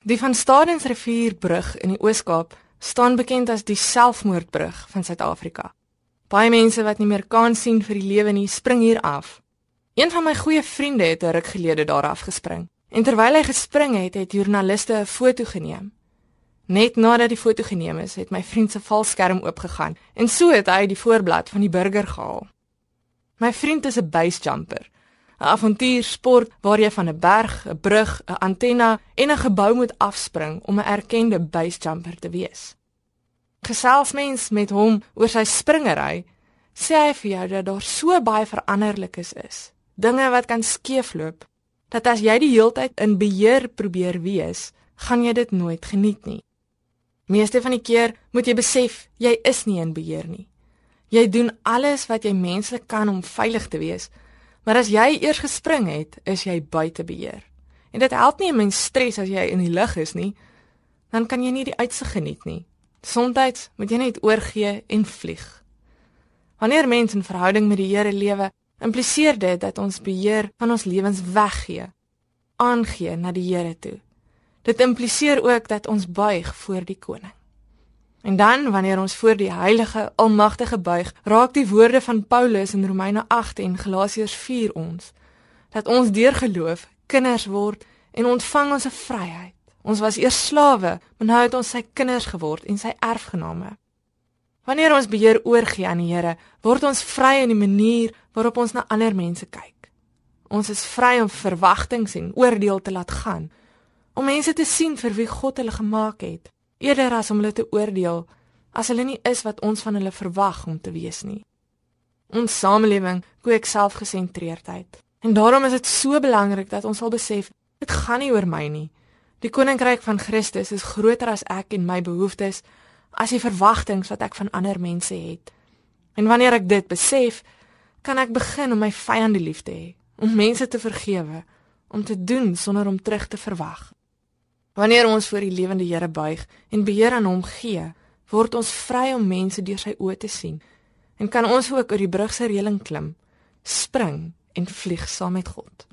Die van Stadensrivierbrug in die Oos-Kaap staan bekend as die selfmoordbrug van Suid-Afrika. Baie mense wat nie meer kan sien vir die lewe nie, spring hier af. Een van my goeie vriende het 'n ruk gelede daar afgespring. En terwyl hy gespring het, het joernaliste 'n foto geneem. Net nadat die foto geneem is, het my vriend se valskerm oopgegaan en so het hy die voorblad van die burger gehaal. My vriend is 'n base jumper. 'n avontuursport waar jy van 'n berg, 'n brug, 'n antenna en 'n gebou moet afspring om 'n erkende basejumper te wees. Gesels mens met hom oor sy springery, sê hy vir jou dat daar so baie veranderlikes is. Dinge wat kan skeefloop, dat as jy die heeltyd in beheer probeer wees, gaan jy dit nooit geniet nie. Meeste van die keer moet jy besef jy is nie in beheer nie. Jy doen alles wat jy menslik kan om veilig te wees, Maar as jy eers gespring het, is jy buite beheer. En dit help nie 'n mens stres as jy in die lug is nie. Dan kan jy nie die uitsig geniet nie. Somstyds moet jy net oorgee en vlieg. Wanneer mense in verhouding met die Here lewe, impliseer dit dat ons beheer van ons lewens weggee, aangee na die Here toe. Dit impliseer ook dat ons buig voor die koning. En dan wanneer ons voor die heilige almagtige buig, raak die woorde van Paulus in Romeine 8 en Galasiërs 4 ons dat ons deur geloof kinders word en ontvang ons 'n vryheid. Ons was eers slawe, maar nou het ons sy kinders geword en sy erfgename. Wanneer ons beheer oorgee aan die Here, word ons vry in die manier waarop ons na ander mense kyk. Ons is vry om verwagtinge en oordeel te laat gaan, om mense te sien vir wie God hulle gemaak het eerder as om hulle te oordeel as hulle nie is wat ons van hulle verwag om te wees nie. Ons samelewing kweek selfgesentreerdheid. En daarom is dit so belangrik dat ons sal besef dit gaan nie oor my nie. Die koninkryk van Christus is groter as ek en my behoeftes as die verwagtinge wat ek van ander mense het. En wanneer ek dit besef, kan ek begin om my vyande lief te hê, om mense te vergewe, om te doen sonder om terug te verwag. Wanneer ons voor die lewende Here buig en beheer aan hom gee, word ons vry om mense deur sy oë te sien en kan ons ook oor die brug se reëling klim, spring en vlieg saam met God.